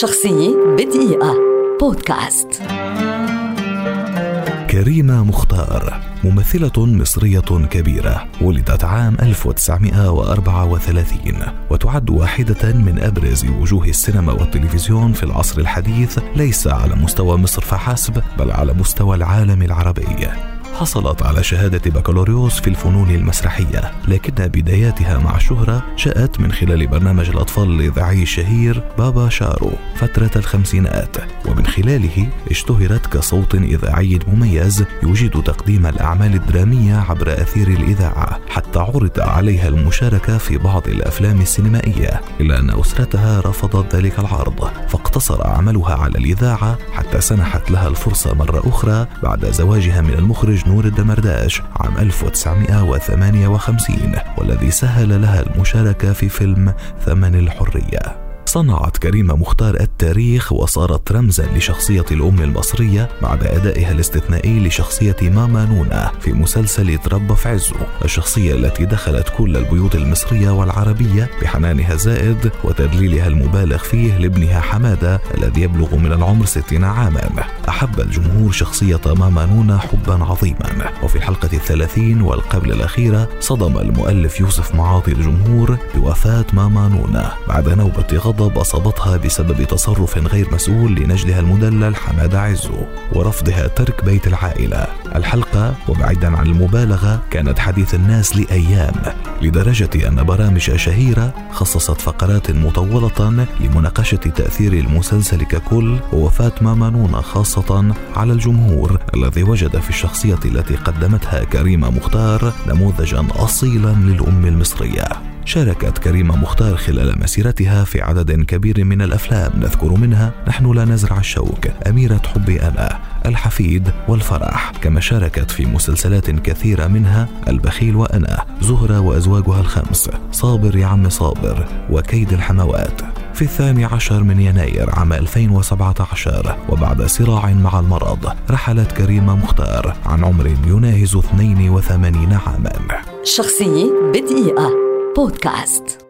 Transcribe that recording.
شخصية بدقيقة. بودكاست. كريمة مختار ممثلة مصرية كبيرة ولدت عام 1934 وتعد واحدة من أبرز وجوه السينما والتلفزيون في العصر الحديث ليس على مستوى مصر فحسب بل على مستوى العالم العربي. حصلت على شهادة بكالوريوس في الفنون المسرحية لكن بداياتها مع الشهرة جاءت من خلال برنامج الأطفال الإذاعي الشهير بابا شارو فترة الخمسينات. ومن خلاله اشتهرت كصوت إذاعي مميز يجيد تقديم الأعمال الدرامية عبر أثير الإذاعة حتى عرض عليها المشاركة في بعض الأفلام السينمائية. إلا أن أسرتها رفضت ذلك العرض فاقتصر عملها على الإذاعة حتى سنحت لها الفرصة مرة أخرى بعد زواجها من المخرج نور الدمرداش عام 1958 والذي سهل لها المشاركة في فيلم ثمن الحرية. صنعت كريمة مختار التاريخ وصارت رمزا لشخصية الأم المصرية بعد أدائها الاستثنائي لشخصية ماما نونا في مسلسل تربى في عزه الشخصية التي دخلت كل البيوت المصرية والعربية بحنانها الزائد وتدليلها المبالغ فيه لابنها حمادة الذي يبلغ من العمر ستين عاما. أحب الجمهور شخصية ماما نونا حبا عظيما. وفي الحلقة الثلاثين والقبل الأخيرة صدم المؤلف يوسف معاطي الجمهور بوفاة ماما نونا بعد نوبة غضب غضب أصابتها بسبب تصرف غير مسؤول لنجلها المدلل حمادة عزو ورفضها ترك بيت العائلة. الحلقة وبعيدا عن المبالغة كانت حديث الناس لأيام لدرجة أن برامج شهيرة خصصت فقرات مطولة لمناقشة تأثير المسلسل ككل ووفاة ماما نونا خاصة على الجمهور الذي وجد في الشخصية التي قدمتها كريمة مختار نموذجا أصيلا للأم المصرية. شاركت كريمة مختار خلال مسيرتها في عدد كبير من الأفلام. نذكر منها نحن لا نزرع الشوك أميرة حبي أنا الحفيد والفرح. كما شاركت في مسلسلات كثيرة منها البخيل وأنا زهرة وأزواجها الخمس صابر يا عم صابر وكيد الحموات. في الثاني عشر من يناير عام 2017 وبعد صراع مع المرض رحلت كريمة مختار عن عمر يناهز 82 عاما. شخصية بدقيقة. بودكاست